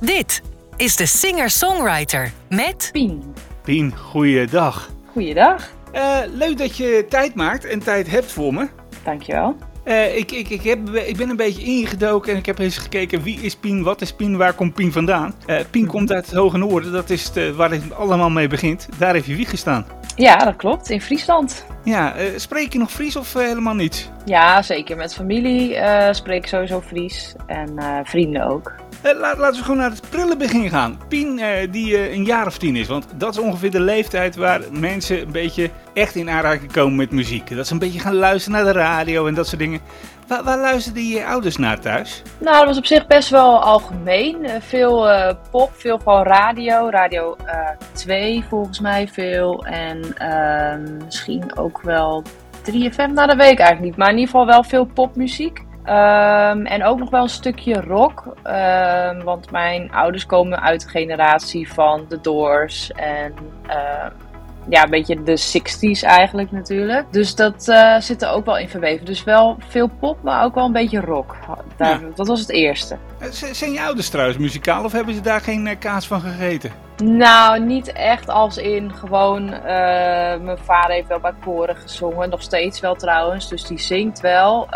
Dit is de singer-songwriter met Pien. Pien, goeiedag. Goeiedag. Uh, leuk dat je tijd maakt en tijd hebt voor me. Dankjewel. Uh, ik, ik, ik, heb, ik ben een beetje ingedoken en ik heb eens gekeken wie is Pien, wat is Pien, waar komt Pien vandaan. Uh, Pien komt uit het Hoge Noorden, dat is het, waar het allemaal mee begint. Daar heeft je wieg gestaan. Ja, dat klopt. In Friesland. Ja, spreek je nog Fries of helemaal niet? Ja, zeker. Met familie spreek ik sowieso Fries en vrienden ook. Uh, laat, laten we gewoon naar het prille begin gaan. Pien, uh, die uh, een jaar of tien is. Want dat is ongeveer de leeftijd waar mensen een beetje echt in aanraking komen met muziek. Dat ze een beetje gaan luisteren naar de radio en dat soort dingen. Waar, waar luisterden je ouders naar thuis? Nou, dat was op zich best wel algemeen. veel pop, veel gewoon radio. Radio 2 volgens mij veel. En ehm, misschien ook wel 3FM. Nou, dat weet ik eigenlijk niet. Maar in ieder geval wel veel popmuziek. Um, en ook nog wel een stukje rock. Um, want mijn ouders komen uit de generatie van The Doors. En uh, ja, een beetje de 60s eigenlijk natuurlijk. Dus dat uh, zit er ook wel in verweven. Dus wel veel pop, maar ook wel een beetje rock. Daar, ja. Dat was het eerste. Zijn je ouders trouwens muzikaal of hebben ze daar geen uh, kaas van gegeten? Nou, niet echt als in gewoon. Uh, mijn vader heeft wel bij koren gezongen, nog steeds wel trouwens, dus die zingt wel.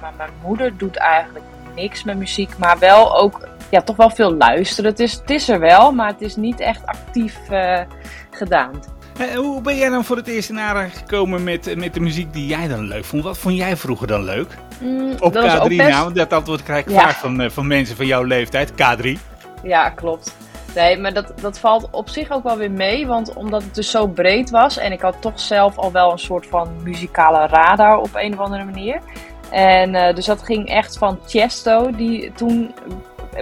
Maar mijn moeder doet eigenlijk niks met muziek, maar wel ook, ja, toch wel veel luisteren. Het is, het is er wel, maar het is niet echt actief gedaan. En hoe ben jij dan voor het eerst in aanraking gekomen met, met de muziek die jij dan leuk vond? Wat vond jij vroeger dan leuk? Mm, Op dat K3 best... nou, dat antwoord krijg ik ja. vaak van, van mensen van jouw leeftijd, K3. Ja, klopt. Nee, maar dat, dat valt op zich ook wel weer mee. Want omdat het dus zo breed was. En ik had toch zelf al wel een soort van muzikale radar op een of andere manier. En uh, dus dat ging echt van Chesto, die toen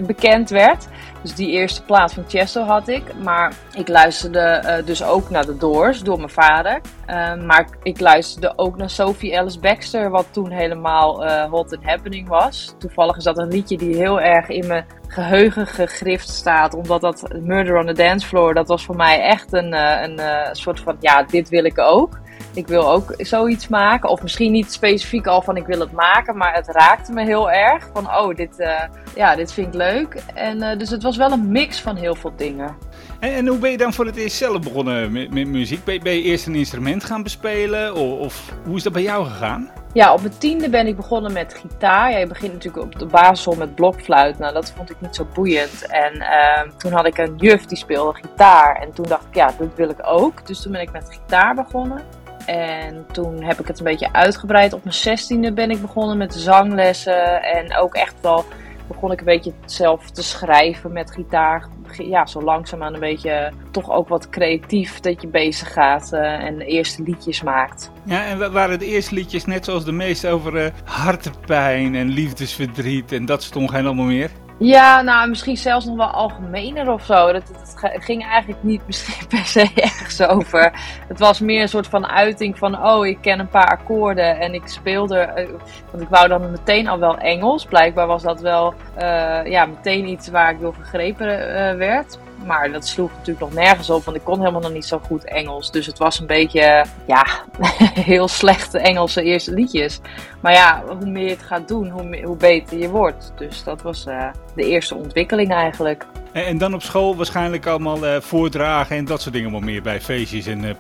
bekend werd. Dus die eerste plaat van Chesto had ik. Maar ik luisterde uh, dus ook naar The Doors door mijn vader. Uh, maar ik luisterde ook naar Sophie Ellis Baxter, wat toen helemaal uh, hot and happening was. Toevallig is dat een liedje die heel erg in mijn geheugen gegrift staat. Omdat dat Murder on the Dance Floor, dat was voor mij echt een, een, een soort van, ja, dit wil ik ook. Ik wil ook zoiets maken. Of misschien niet specifiek al van ik wil het maken, maar het raakte me heel erg. Van oh, dit, uh, ja, dit vind ik leuk. En uh, dus het was wel een mix van heel veel dingen. En, en, hoe ben je dan voor het eerst zelf begonnen met, met muziek? Ben, ben, je eerst een instrument gaan bespelen? Of, of, hoe is dat bij jou gegaan? Ja, op mijn tiende ben ik begonnen met gitaar. Ja, je begint natuurlijk op de basisschool met blokfluit. Nou, dat vond ik niet zo boeiend. En uh, toen had ik een juf die speelde gitaar. En toen dacht ik, ja, dat wil ik ook. Dus toen ben ik met gitaar begonnen. En toen heb ik het een beetje uitgebreid. Op mijn zestiende ben ik begonnen met zanglessen. En ook echt wel begon ik een beetje zelf te schrijven met gitaar. Ja, zo langzaamaan een beetje toch ook wat creatief dat je bezig gaat uh, en de eerste liedjes maakt. Ja, en waren de eerste liedjes net zoals de meeste over uh, hartepijn en liefdesverdriet en dat stond geen allemaal meer? Ja, nou misschien zelfs nog wel algemener of zo. Dat, het ging eigenlijk niet per se ergens over. Het was meer een soort van uiting van, oh, ik ken een paar akkoorden en ik speelde. Want ik wou dan meteen al wel Engels. Blijkbaar was dat wel uh, ja, meteen iets waar ik door gegrepen uh, werd. Maar dat sloeg natuurlijk nog nergens op, want ik kon helemaal nog niet zo goed Engels. Dus het was een beetje, ja, heel slechte Engelse eerste liedjes. Maar ja, hoe meer je het gaat doen, hoe, hoe beter je wordt. Dus dat was uh, de eerste ontwikkeling eigenlijk. En, en, dan op school waarschijnlijk allemaal uh, voordragen en dat soort dingen wel meer bij feestjes en... Uh...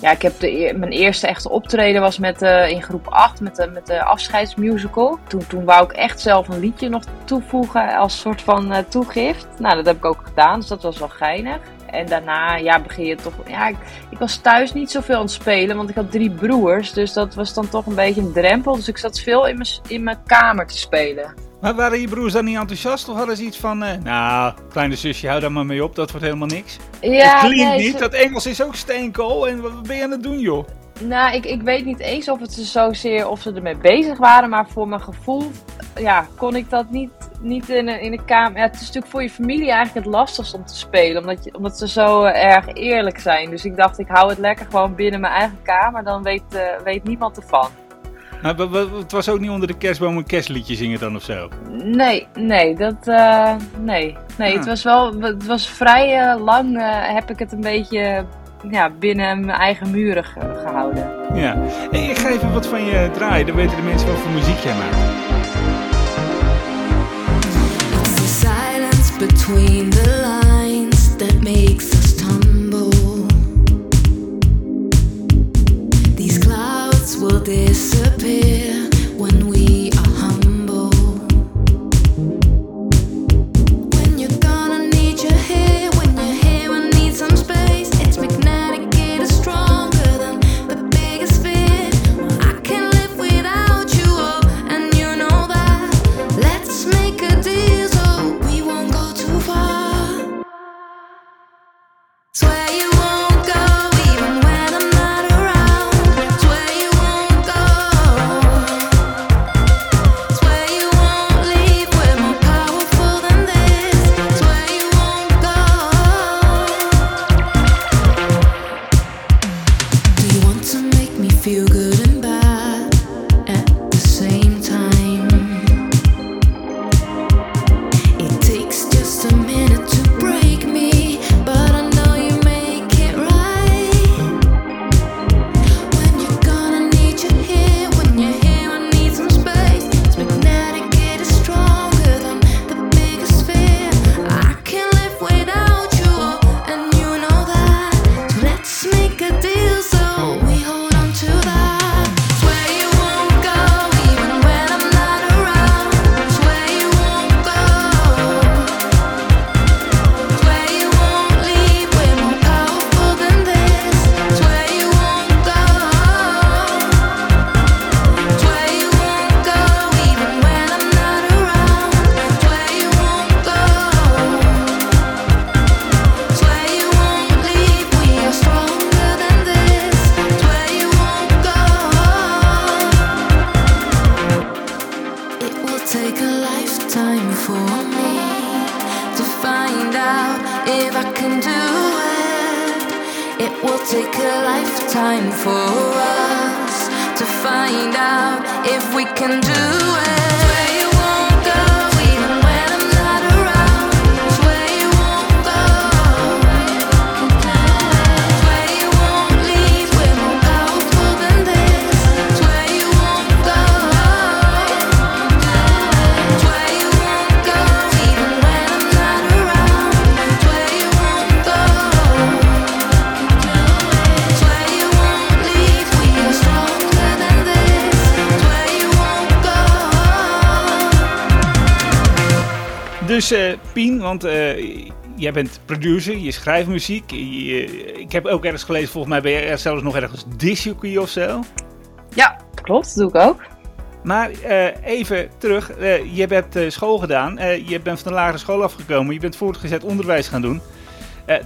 Ja, ik heb de, mijn eerste echte optreden was met, uh, in groep 8 met de, met de afscheidsmusical. Toen, toen wou ik echt zelf een liedje nog toevoegen als soort van uh, toegift. Nou, dat heb ik ook gedaan, dus dat was wel geinig. En daarna ja, begin je toch... Ja, ik, ik, was thuis niet zoveel aan het spelen, want ik had drie broers. Dus dat was dan toch een beetje een drempel. Dus ik zat veel in mijn, in mijn kamer te spelen. Maar waren je broers dan niet enthousiast? Of hadden ze iets van... Uh, nou, kleine zusje, hou daar maar mee op. Dat wordt helemaal niks. Ja, het klinkt nee, niet. ze... Dat Engels is ook steenkool. En wat ben je aan het doen, joh? Nou, ik, ik weet niet eens of het ze zozeer of ze ermee bezig waren. Maar voor mijn gevoel ja, kon ik dat niet, niet in, een, in een kamer. Ja, het is natuurlijk voor je familie eigenlijk het lastigst om te spelen. Omdat, je, omdat ze zo uh, erg eerlijk zijn. Dus ik dacht, ik hou het lekker gewoon binnen mijn eigen kamer. Dan weet, uh, weet niemand ervan. Nou, het was ook niet onder de kerstboom een kerstliedje zingen dan of zo? Nee, nee, dat, uh, nee. nee Ah. het was wel, het was vrij uh, lang uh, heb ik het een beetje ja, binnen mijn eigen muren ge gehouden. Ja, hey, ik ga even wat van je draaien, dan weten de mensen wat voor muziek jij maakt. Silence between the lines that makes disappear Will take a lifetime for us to find out if we can do it. Dus eh, Pien, want eh, jij bent producer, je schrijft muziek. je- ik heb ook ergens gelezen, volgens mij ben je er zelfs nog ergens disjockey of zo. Ja, klopt. Dat doe ik ook. Maar eh, even terug, je hebt school gedaan, je bent van de lagere school afgekomen, je bent voortgezet onderwijs gaan doen.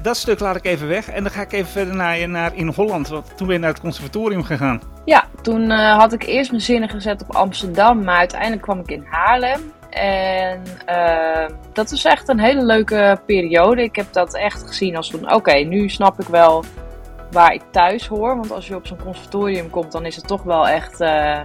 Dat stuk laat ik even weg en dan ga ik even verder naar, je naar in Holland, want toen ben je naar het conservatorium gegaan. Ja, toen had ik eerst mijn zinnen gezet op Amsterdam, maar uiteindelijk kwam ik in Haarlem. En eh, dat was echt een hele leuke periode. Ik heb dat echt gezien als van, oké, nu snap ik wel waar ik thuis hoor. Want als je op zo'n conservatorium komt, dan is het toch wel echt... eh,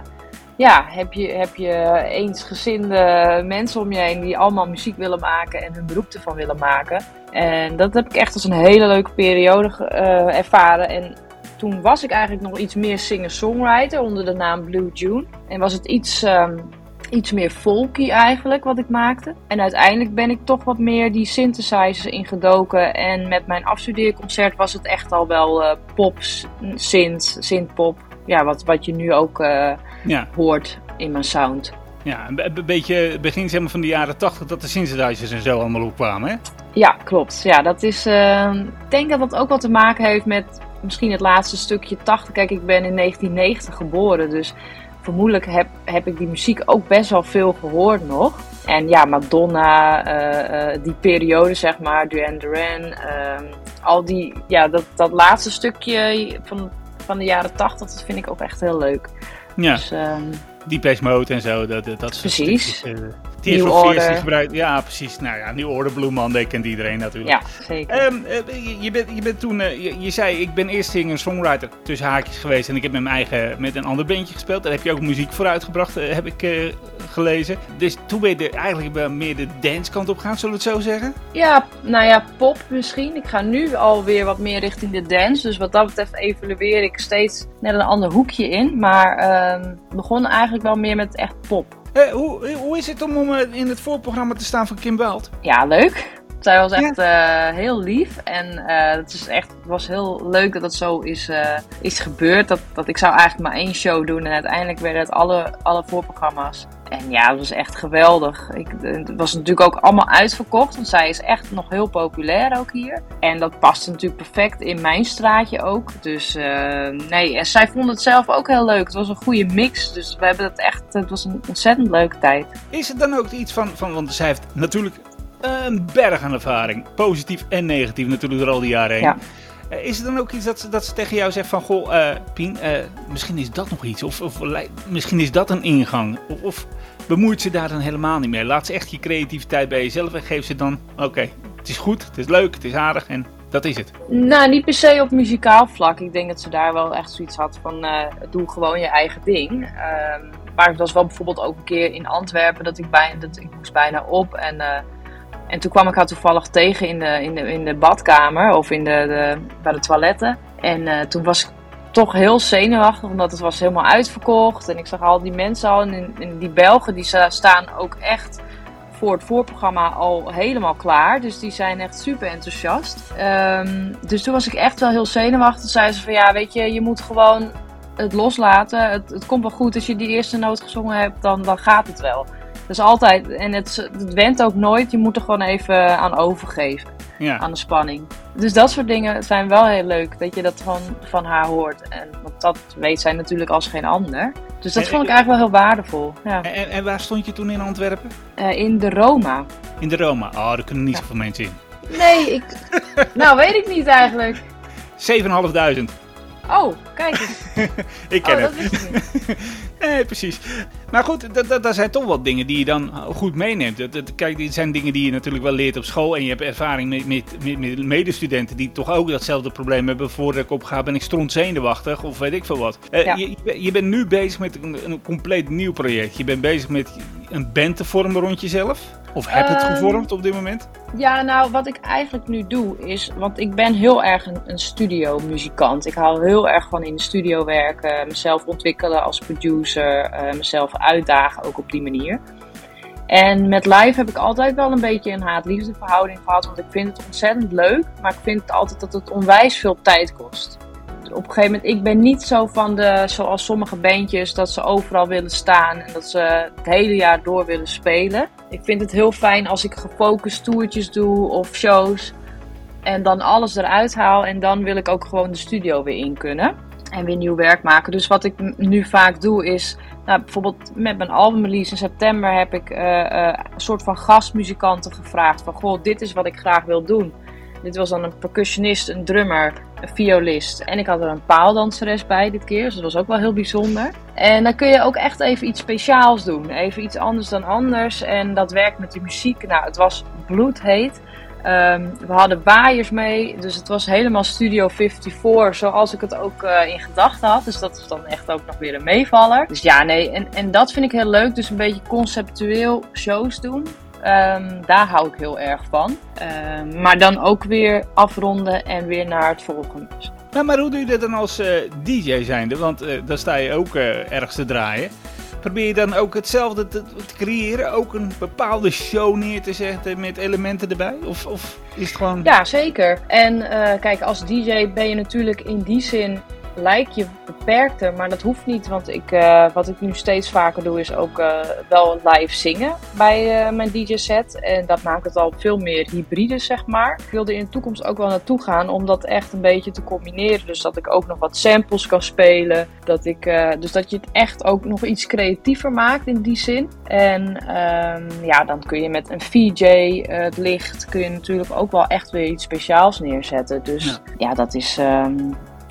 ja, heb je, heb je eensgezinde mensen om je heen die allemaal muziek willen maken en hun beroep ervan willen maken. En dat heb ik echt als een hele leuke periode eh, ervaren. En toen was ik eigenlijk nog iets meer singer-songwriter onder de naam Blue June. En was het iets, ehm, iets meer folky eigenlijk wat ik maakte. En uiteindelijk ben ik toch wat meer die synthesizers ingedoken. En met mijn afstudeerconcert was het echt al wel eh, pop, synth, synthpop. Ja, wat, wat je nu ook eh, Ja, hoort in mijn sound. ja een, be- een beetje begin zeg maar, van de jaren 80 dat de synthesizers en zo allemaal opkwamen, hè? Ja, klopt. Ja, dat is. ehm, ik denk dat dat ook wat te maken heeft met misschien het laatste stukje 80. Kijk, ik ben in 1990 geboren, dus vermoedelijk heb, heb ik die muziek ook best wel veel gehoord nog. En ja, Madonna, eh, eh, die periode zeg maar, Duran Duran, ehm, al die, ja, dat, dat laatste stukje van, van de jaren 80, dat vind ik ook echt heel leuk. Ja, Dus ehm, Depeche Mode en zo, dat, dat, Precies. stukjes, New for Fears die gebruikt. Ja, precies. Nou ja, New Order, Blue Monday kent iedereen natuurlijk. ja, zeker. Ehm, eh, je, bent, je bent toen, eh, je, je zei, ik ben eerst singer-songwriter tussen haakjes geweest en ik heb met mijn eigen, met een ander bandje gespeeld. Daar heb je ook muziek voor uitgebracht, eh, heb ik gelezen. Dus toen ben je de- eigenlijk meer de dancekant op gaan, zullen we het zo zeggen? Ja, nou ja, pop misschien. Ik ga nu alweer wat meer richting de dance. Dus wat dat betreft evalueer ik steeds net een ander hoekje in. Maar ehm begon eigenlijk wel meer met echt pop. Eh, hoe, hoe is het om, eh, in het voorprogramma te staan van Kim Weld? Ja, leuk. Zij was echt eh, heel lief en eh, het, is echt, het was heel leuk dat het zo is, eh, is gebeurd. Dat, dat ik zou eigenlijk maar één show doen en uiteindelijk werden het alle, alle voorprogramma's. En ja, het was echt geweldig. Ik, het was natuurlijk ook allemaal uitverkocht, want zij is echt nog heel populair ook hier. En dat paste natuurlijk perfect in mijn straatje ook. Dus eh, nee, en zij vond het zelf ook heel leuk. Het was een goede mix, dus we hebben het echt, het was een ontzettend leuke tijd. Is het dan ook iets van, van want zij heeft natuurlijk een berg aan ervaring. Positief en negatief natuurlijk door al die jaren heen. Ja. Eh, Is het dan ook iets dat, ze- dat ze tegen jou zegt van, goh, eh, Pien, eh, misschien is dat nog iets. Of, of misschien is dat een ingang. Of, of bemoeit ze daar dan helemaal niet mee. Laat ze echt je creativiteit bij jezelf en geef ze dan, oké, het is goed, het is leuk, het is aardig en dat is het. Nou, niet per se op muzikaal vlak. Ik denk dat ze daar wel echt zoiets had van doe gewoon je eigen ding. Ehm, maar het was wel bijvoorbeeld ook een keer in Antwerpen dat ik bijna, dat ik moest bijna op. En, en toen kwam ik haar toevallig tegen in de, in de, in de badkamer of in de, bij de toiletten. En eh, toen was ik toch heel zenuwachtig, omdat het was helemaal uitverkocht. En ik zag al die mensen al. En, die Belgen die sta- staan ook echt voor het voorprogramma al helemaal klaar. Dus die zijn echt super enthousiast. Ehm, dus toen was ik echt wel heel zenuwachtig. Toen zei ze van ja, weet je, je moet gewoon het loslaten. Het, het komt wel goed als je die eerste noot gezongen hebt, dan, dan gaat het wel. Dus altijd, en het, het went ook nooit. Je moet er gewoon even aan overgeven, Ja. aan de spanning. Dus dat soort dingen zijn wel heel leuk, dat je dat van, van haar hoort. En want dat weet zij natuurlijk als geen ander. Dus dat En- vond ik eigenlijk wel heel waardevol. Ja. En, en, waar stond je toen in Antwerpen? Eh, in de Roma. In de Roma. Oh, daar kunnen niet zoveel mensen in. Nee, ik. nou, weet ik niet eigenlijk. 7.500. Oh, kijk eens. Ik ken Oh, het. dat wist ik niet. Nee, precies. Maar goed, dat, dat, dat zijn toch wel dingen die je dan goed meeneemt. Dat, dat- kijk, dit zijn dingen die je natuurlijk wel leert op school. En je hebt ervaring met, met, met, medestudenten die toch ook datzelfde probleem hebben. Voordat ik opga ben ik stront zenuwachtig of weet ik veel wat. Eh, Ja. je, je bent nu bezig met een, een compleet nieuw project. Je bent bezig met een band te vormen rond jezelf. Of heb het Ehm, gevormd op dit moment? Ja, nou, wat ik eigenlijk nu doe is. Want ik ben heel erg een, een studiomuzikant. Ik hou heel erg van in de studio werken, mezelf ontwikkelen als producer, eh, mezelf uitdagen ook op die manier. En met live heb ik altijd wel een beetje een haat-liefde verhouding gehad. Want ik vind het ontzettend leuk, maar ik vind het altijd dat het onwijs veel tijd kost. Op een gegeven moment, ik ben niet zo van de, zoals sommige bandjes, dat ze overal willen staan en dat ze het hele jaar door willen spelen. Ik vind het heel fijn als ik gefocust toertjes doe of shows en dan alles eruit haal en dan wil ik ook gewoon de studio weer in kunnen en weer nieuw werk maken. Dus wat ik nu vaak doe is, nou, bijvoorbeeld met mijn albumrelease in september heb ik eh, eh, een soort van gastmuzikanten gevraagd van goh, dit is wat ik graag wil doen. Dit was dan een percussionist, een drummer, violist. En ik had er een paaldanseres bij dit keer. Dus dat was ook wel heel bijzonder. En dan kun je ook echt even iets speciaals doen. Even iets anders dan anders. En dat werkt met die muziek. Nou, het was bloedheet. Ehm, we hadden waaiers mee. Dus het was helemaal Studio 54. Zoals ik het ook eh, in gedachten had. Dus dat is dan echt ook nog weer een meevaller. Dus ja, nee. En, en dat vind ik heel leuk. Dus een beetje conceptueel shows doen. Ehm, daar hou ik heel erg van. Ehm, maar dan ook weer afronden en weer naar het volgende. Nou, maar hoe doe je dat dan als eh, DJ zijnde? Want eh dan sta je ook eh, ergens te draaien. Probeer je dan ook hetzelfde te, te creëren? Ook een bepaalde show neer te zetten met elementen erbij? Of, of is het gewoon... Ja, zeker. En kijk, als DJ ben je natuurlijk in die zin lijk je beperkter, maar dat hoeft niet. Want ik, eh, wat ik nu steeds vaker doe, is ook eh, wel live zingen bij eh, mijn DJ-set. En dat maakt het al veel meer hybride, zeg maar. Ik wil er in de toekomst ook wel naartoe gaan om dat echt een beetje te combineren. Dus dat ik ook nog wat samples kan spelen. Dat ik, dus dat je het echt ook nog iets creatiever maakt in die zin. En ehm, ja, dan kun je met een VJ, het licht, kun je natuurlijk ook wel echt weer iets speciaals neerzetten. Dus Ja. ja, dat is. ehm,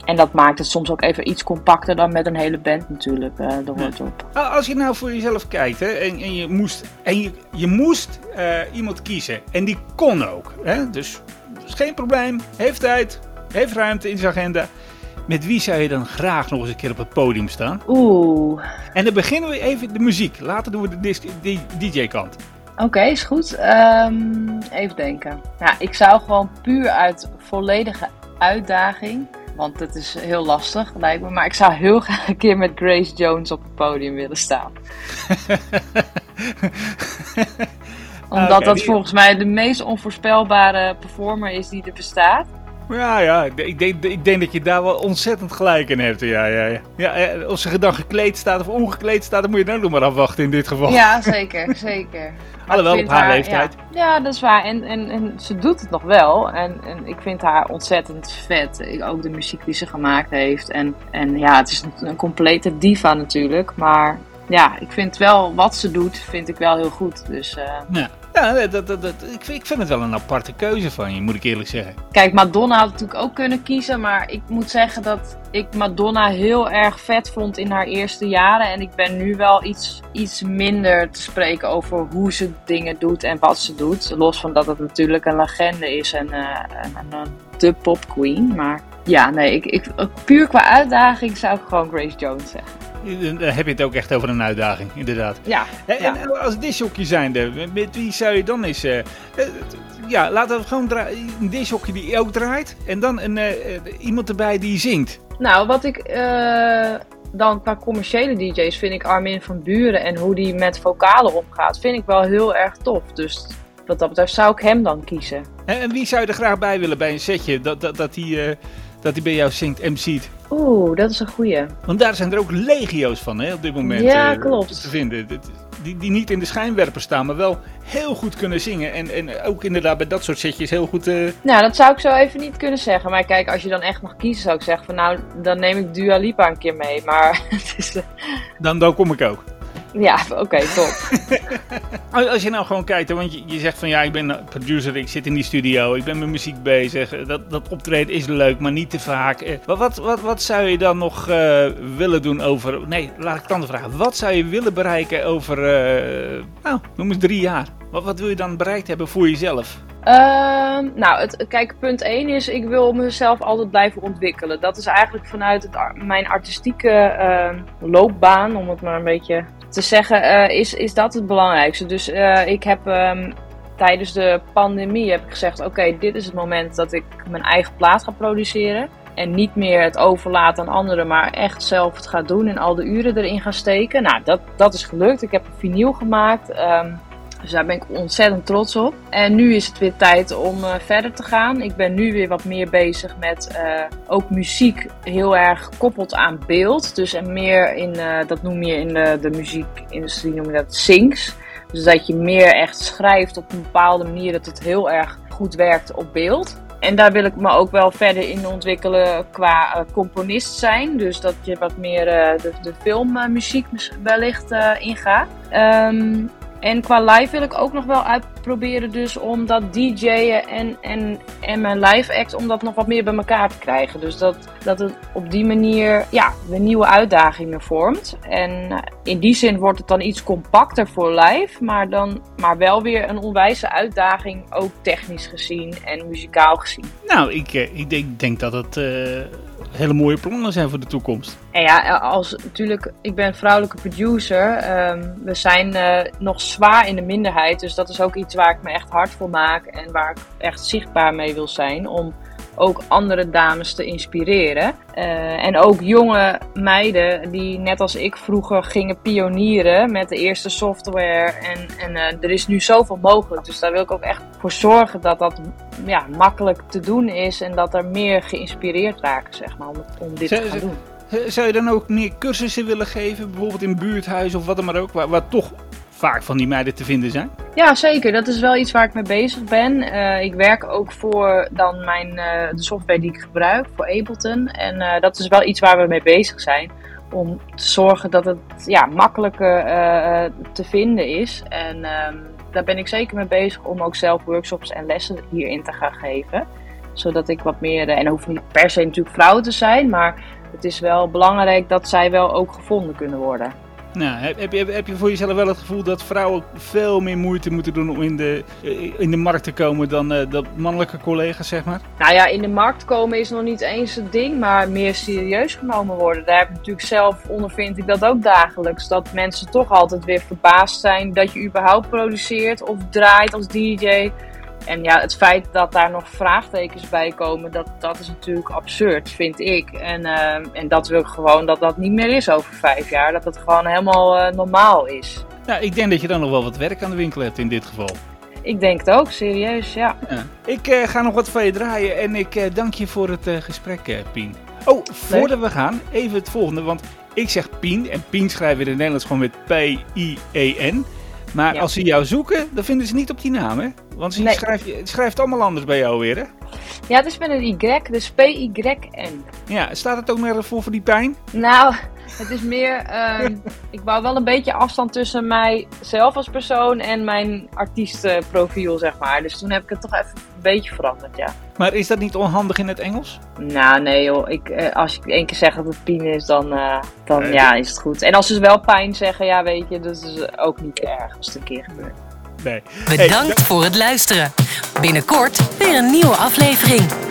en dat maakt het soms ook even iets compacter dan met een hele band natuurlijk. eh de hoort op. Ah, Als je nou voor jezelf kijkt hè, en, en je moest, en je, je moest eh, iemand kiezen. En die kon ook. Hè? Dus geen probleem. Heeft tijd. Heeft ruimte in zijn agenda. Met wie zou je dan graag nog eens een keer op het podium staan? Oeh, En dan beginnen we even de muziek. Later doen we de, DJ-kant. oké, is goed. Ehm, even denken. Ja, ik zou gewoon puur uit volledige uitdaging. Want het is heel lastig, lijkt me. Maar ik zou heel graag een keer met Grace Jones op het podium willen staan. Omdat dat volgens mij de meest onvoorspelbare performer is die er bestaat. Ja, ja, ik denk, ik denk dat je daar wel ontzettend gelijk in hebt. Ja, ja, ja. ja eh, of ze dan gekleed staat of ongekleed staat, dan moet je ook nog maar afwachten in dit geval. Ja, zeker, zeker. Alhoewel, op vind haar leeftijd. Ja, ja, dat is waar. En, en, en ze doet het nog wel. En, en ik vind haar ontzettend vet. Ook de muziek die ze gemaakt heeft. En, en ja, het is een, een complete diva natuurlijk. Maar ja, ik vind wel wat ze doet, vind ik wel heel goed. Dus eh, Ja, ja dat, dat, dat, ik, ik vind het wel een aparte keuze van je, moet ik eerlijk zeggen. Kijk, Madonna had natuurlijk ook kunnen kiezen, maar ik moet zeggen dat ik Madonna heel erg vet vond in haar eerste jaren. En ik ben nu wel iets, iets minder te spreken over hoe ze dingen doet en wat ze doet. Los van dat het natuurlijk een legende is en, eh, en, en, een de pop queen. Maar ja, nee, ik, ik, puur qua uitdaging zou ik gewoon Grace Jones zeggen. Dan heb je het ook echt over een uitdaging, inderdaad. Ja, En, ja. en als disjockey zijnde, met wie zou je dan eens... eh, eh, ja, laten we gewoon een disjockey die ook draait. En dan een, eh, iemand erbij die zingt. Nou, wat ik dan qua commerciële DJ's vind ik Armin van Buren en hoe die met vocalen omgaat, vind ik wel heel erg tof. Dus wat dat betreft zou ik hem dan kiezen. En, en wie zou je er graag bij willen bij een setje dat, dat, dat, die, dat die bij jou zingt, MC't? Oeh, dat is een goeie. Want daar zijn er ook legio's van hè, op dit moment Ja, eh, klopt. te vinden. Die, die niet in de schijnwerper staan, maar wel heel goed kunnen zingen. En, en ook inderdaad bij dat soort setjes heel goed... eh, Nou, dat zou ik zo even niet kunnen zeggen. Maar kijk, als je dan echt mag kiezen, zou ik zeggen van nou, dan neem ik Dua Lipa een keer mee. Maar het is, eh, dan, dan kom ik ook. Ja, oké, top. Als je nou gewoon kijkt, want je, je zegt van ja, ik ben producer, ik zit in die studio, ik ben met muziek bezig. eh, Dat, dat optreden is leuk, maar niet te vaak. Eh, Wat, wat, wat, wat zou je dan nog eh, willen doen over. Nee, laat ik het anders vragen. Wat zou je willen bereiken over. nou, noem eens drie jaar. Wat, wat wil je dan bereikt hebben voor jezelf? Ehm, nou, het, kijk, punt 1 is, ik wil mezelf altijd blijven ontwikkelen. Dat is eigenlijk vanuit het, mijn artistieke ehm, loopbaan, om het maar een beetje te zeggen, eh, is, is dat het belangrijkste. Dus eh, ik heb ehm, tijdens de pandemie heb ik gezegd, oké, dit is het moment dat ik mijn eigen plaat ga produceren. En niet meer het overlaten aan anderen, maar echt zelf het ga doen en al de uren erin gaan steken. Nou, dat, dat is gelukt. Ik heb een vinyl gemaakt. ehm, dus daar ben ik ontzettend trots op. En nu is het weer tijd om eh, verder te gaan. Ik ben nu weer wat meer bezig met eh, ook muziek heel erg gekoppeld aan beeld. Dus en meer in, eh, dat noem je in de, de muziekindustrie, noem je dat syncs. Dus dat je meer echt schrijft op een bepaalde manier dat het heel erg goed werkt op beeld. En daar wil ik me ook wel verder in ontwikkelen qua componist zijn. Dus dat je wat meer de, filmmuziek wellicht ingaat. Ehm, en qua live wil ik ook nog wel uitproberen dus om dat DJ'en en, en, en mijn live act, om dat nog wat meer bij elkaar te krijgen. Dus dat, dat het op die manier ja, weer nieuwe uitdagingen vormt. En eh, in die zin wordt het dan iets compacter voor live, maar, dan, maar wel weer een onwijze uitdaging, ook technisch gezien en muzikaal gezien. Nou, ik, eh, ik denk, denk dat het eh, hele mooie plannen zijn voor de toekomst. En ja, als natuurlijk, ik ben vrouwelijke producer. ehm, we zijn nog zwaar in de minderheid. Dus dat is ook iets waar ik me echt hard voor maak. En waar ik echt zichtbaar mee wil zijn. Om ook andere dames te inspireren. Eh, en ook jonge meiden die net als ik vroeger gingen pionieren met de eerste software. En, en eh, er is nu zoveel mogelijk. Dus daar wil ik ook echt voor zorgen dat dat ja, makkelijk te doen is. En dat er meer geïnspireerd raken, zeg maar, om, om dit Zou- te gaan doen. Zou je dan ook meer cursussen willen geven, bijvoorbeeld in buurthuizen of wat dan maar ook, waar, waar toch vaak van die meiden te vinden zijn? Ja, zeker. Dat is wel iets waar ik mee bezig ben. Eh, ik werk ook voor dan mijn, eh, de software die ik gebruik, voor Ableton. En eh, dat is wel iets waar we mee bezig zijn. Om te zorgen dat het ja, makkelijker te vinden is. En ehm, daar ben ik zeker mee bezig om ook zelf workshops en lessen hierin te gaan geven. Zodat ik wat meer, en dat hoeft niet per se natuurlijk vrouwen te zijn, maar het is wel belangrijk dat zij wel ook gevonden kunnen worden. Nou, heb, heb, heb je voor jezelf wel het gevoel dat vrouwen veel meer moeite moeten doen om in de, eh, in de markt te komen dan, eh, dan mannelijke collega's, zeg maar? Nou ja, in de markt komen is nog niet eens het ding, maar meer serieus genomen worden. Daar heb ik natuurlijk zelf, ondervind ik dat ook dagelijks. Dat mensen toch altijd weer verbaasd zijn dat je überhaupt produceert of draait als DJ. En ja, het feit dat daar nog vraagtekens bij komen, dat, dat is natuurlijk absurd, vind ik. En, eh, en dat wil ik gewoon dat dat niet meer is over vijf jaar. Dat het gewoon helemaal eh, normaal is. Nou, ik denk dat je dan nog wel wat werk aan de winkel hebt in dit geval. Ik denk het ook, serieus, ja. Ja. Ik eh, ga nog wat van je draaien en ik dank je voor het gesprek, Pien. Oh, voordat we gaan, even het volgende, want ik zeg Pien en Pien schrijven we in het Nederlands gewoon met P-I-E-N. Maar Ja. als ze jou zoeken, dan vinden ze niet op die naam, hè? Want ze Nee. schrijft, schrijft allemaal anders bij jou weer, hè? Ja, het is met een Y, dus P-Y-N. Ja, staat het ook nergens voor voor die pijn? Nou, het is meer. ehm, ik wou wel een beetje afstand tussen mijzelf als persoon en mijn artiestenprofiel, zeg maar. Dus toen heb ik het toch even beetje veranderd, ja. Maar is dat niet onhandig in het Engels? Nou, nee joh. Ik, eh, als ik één keer zeg dat het pijn is, dan, eh, dan Nee. ja, is het goed. En als ze wel pijn zeggen, ja, weet je, dat is ook niet erg als het een keer gebeurt. Nee. Bedankt voor het luisteren. Binnenkort weer een nieuwe aflevering.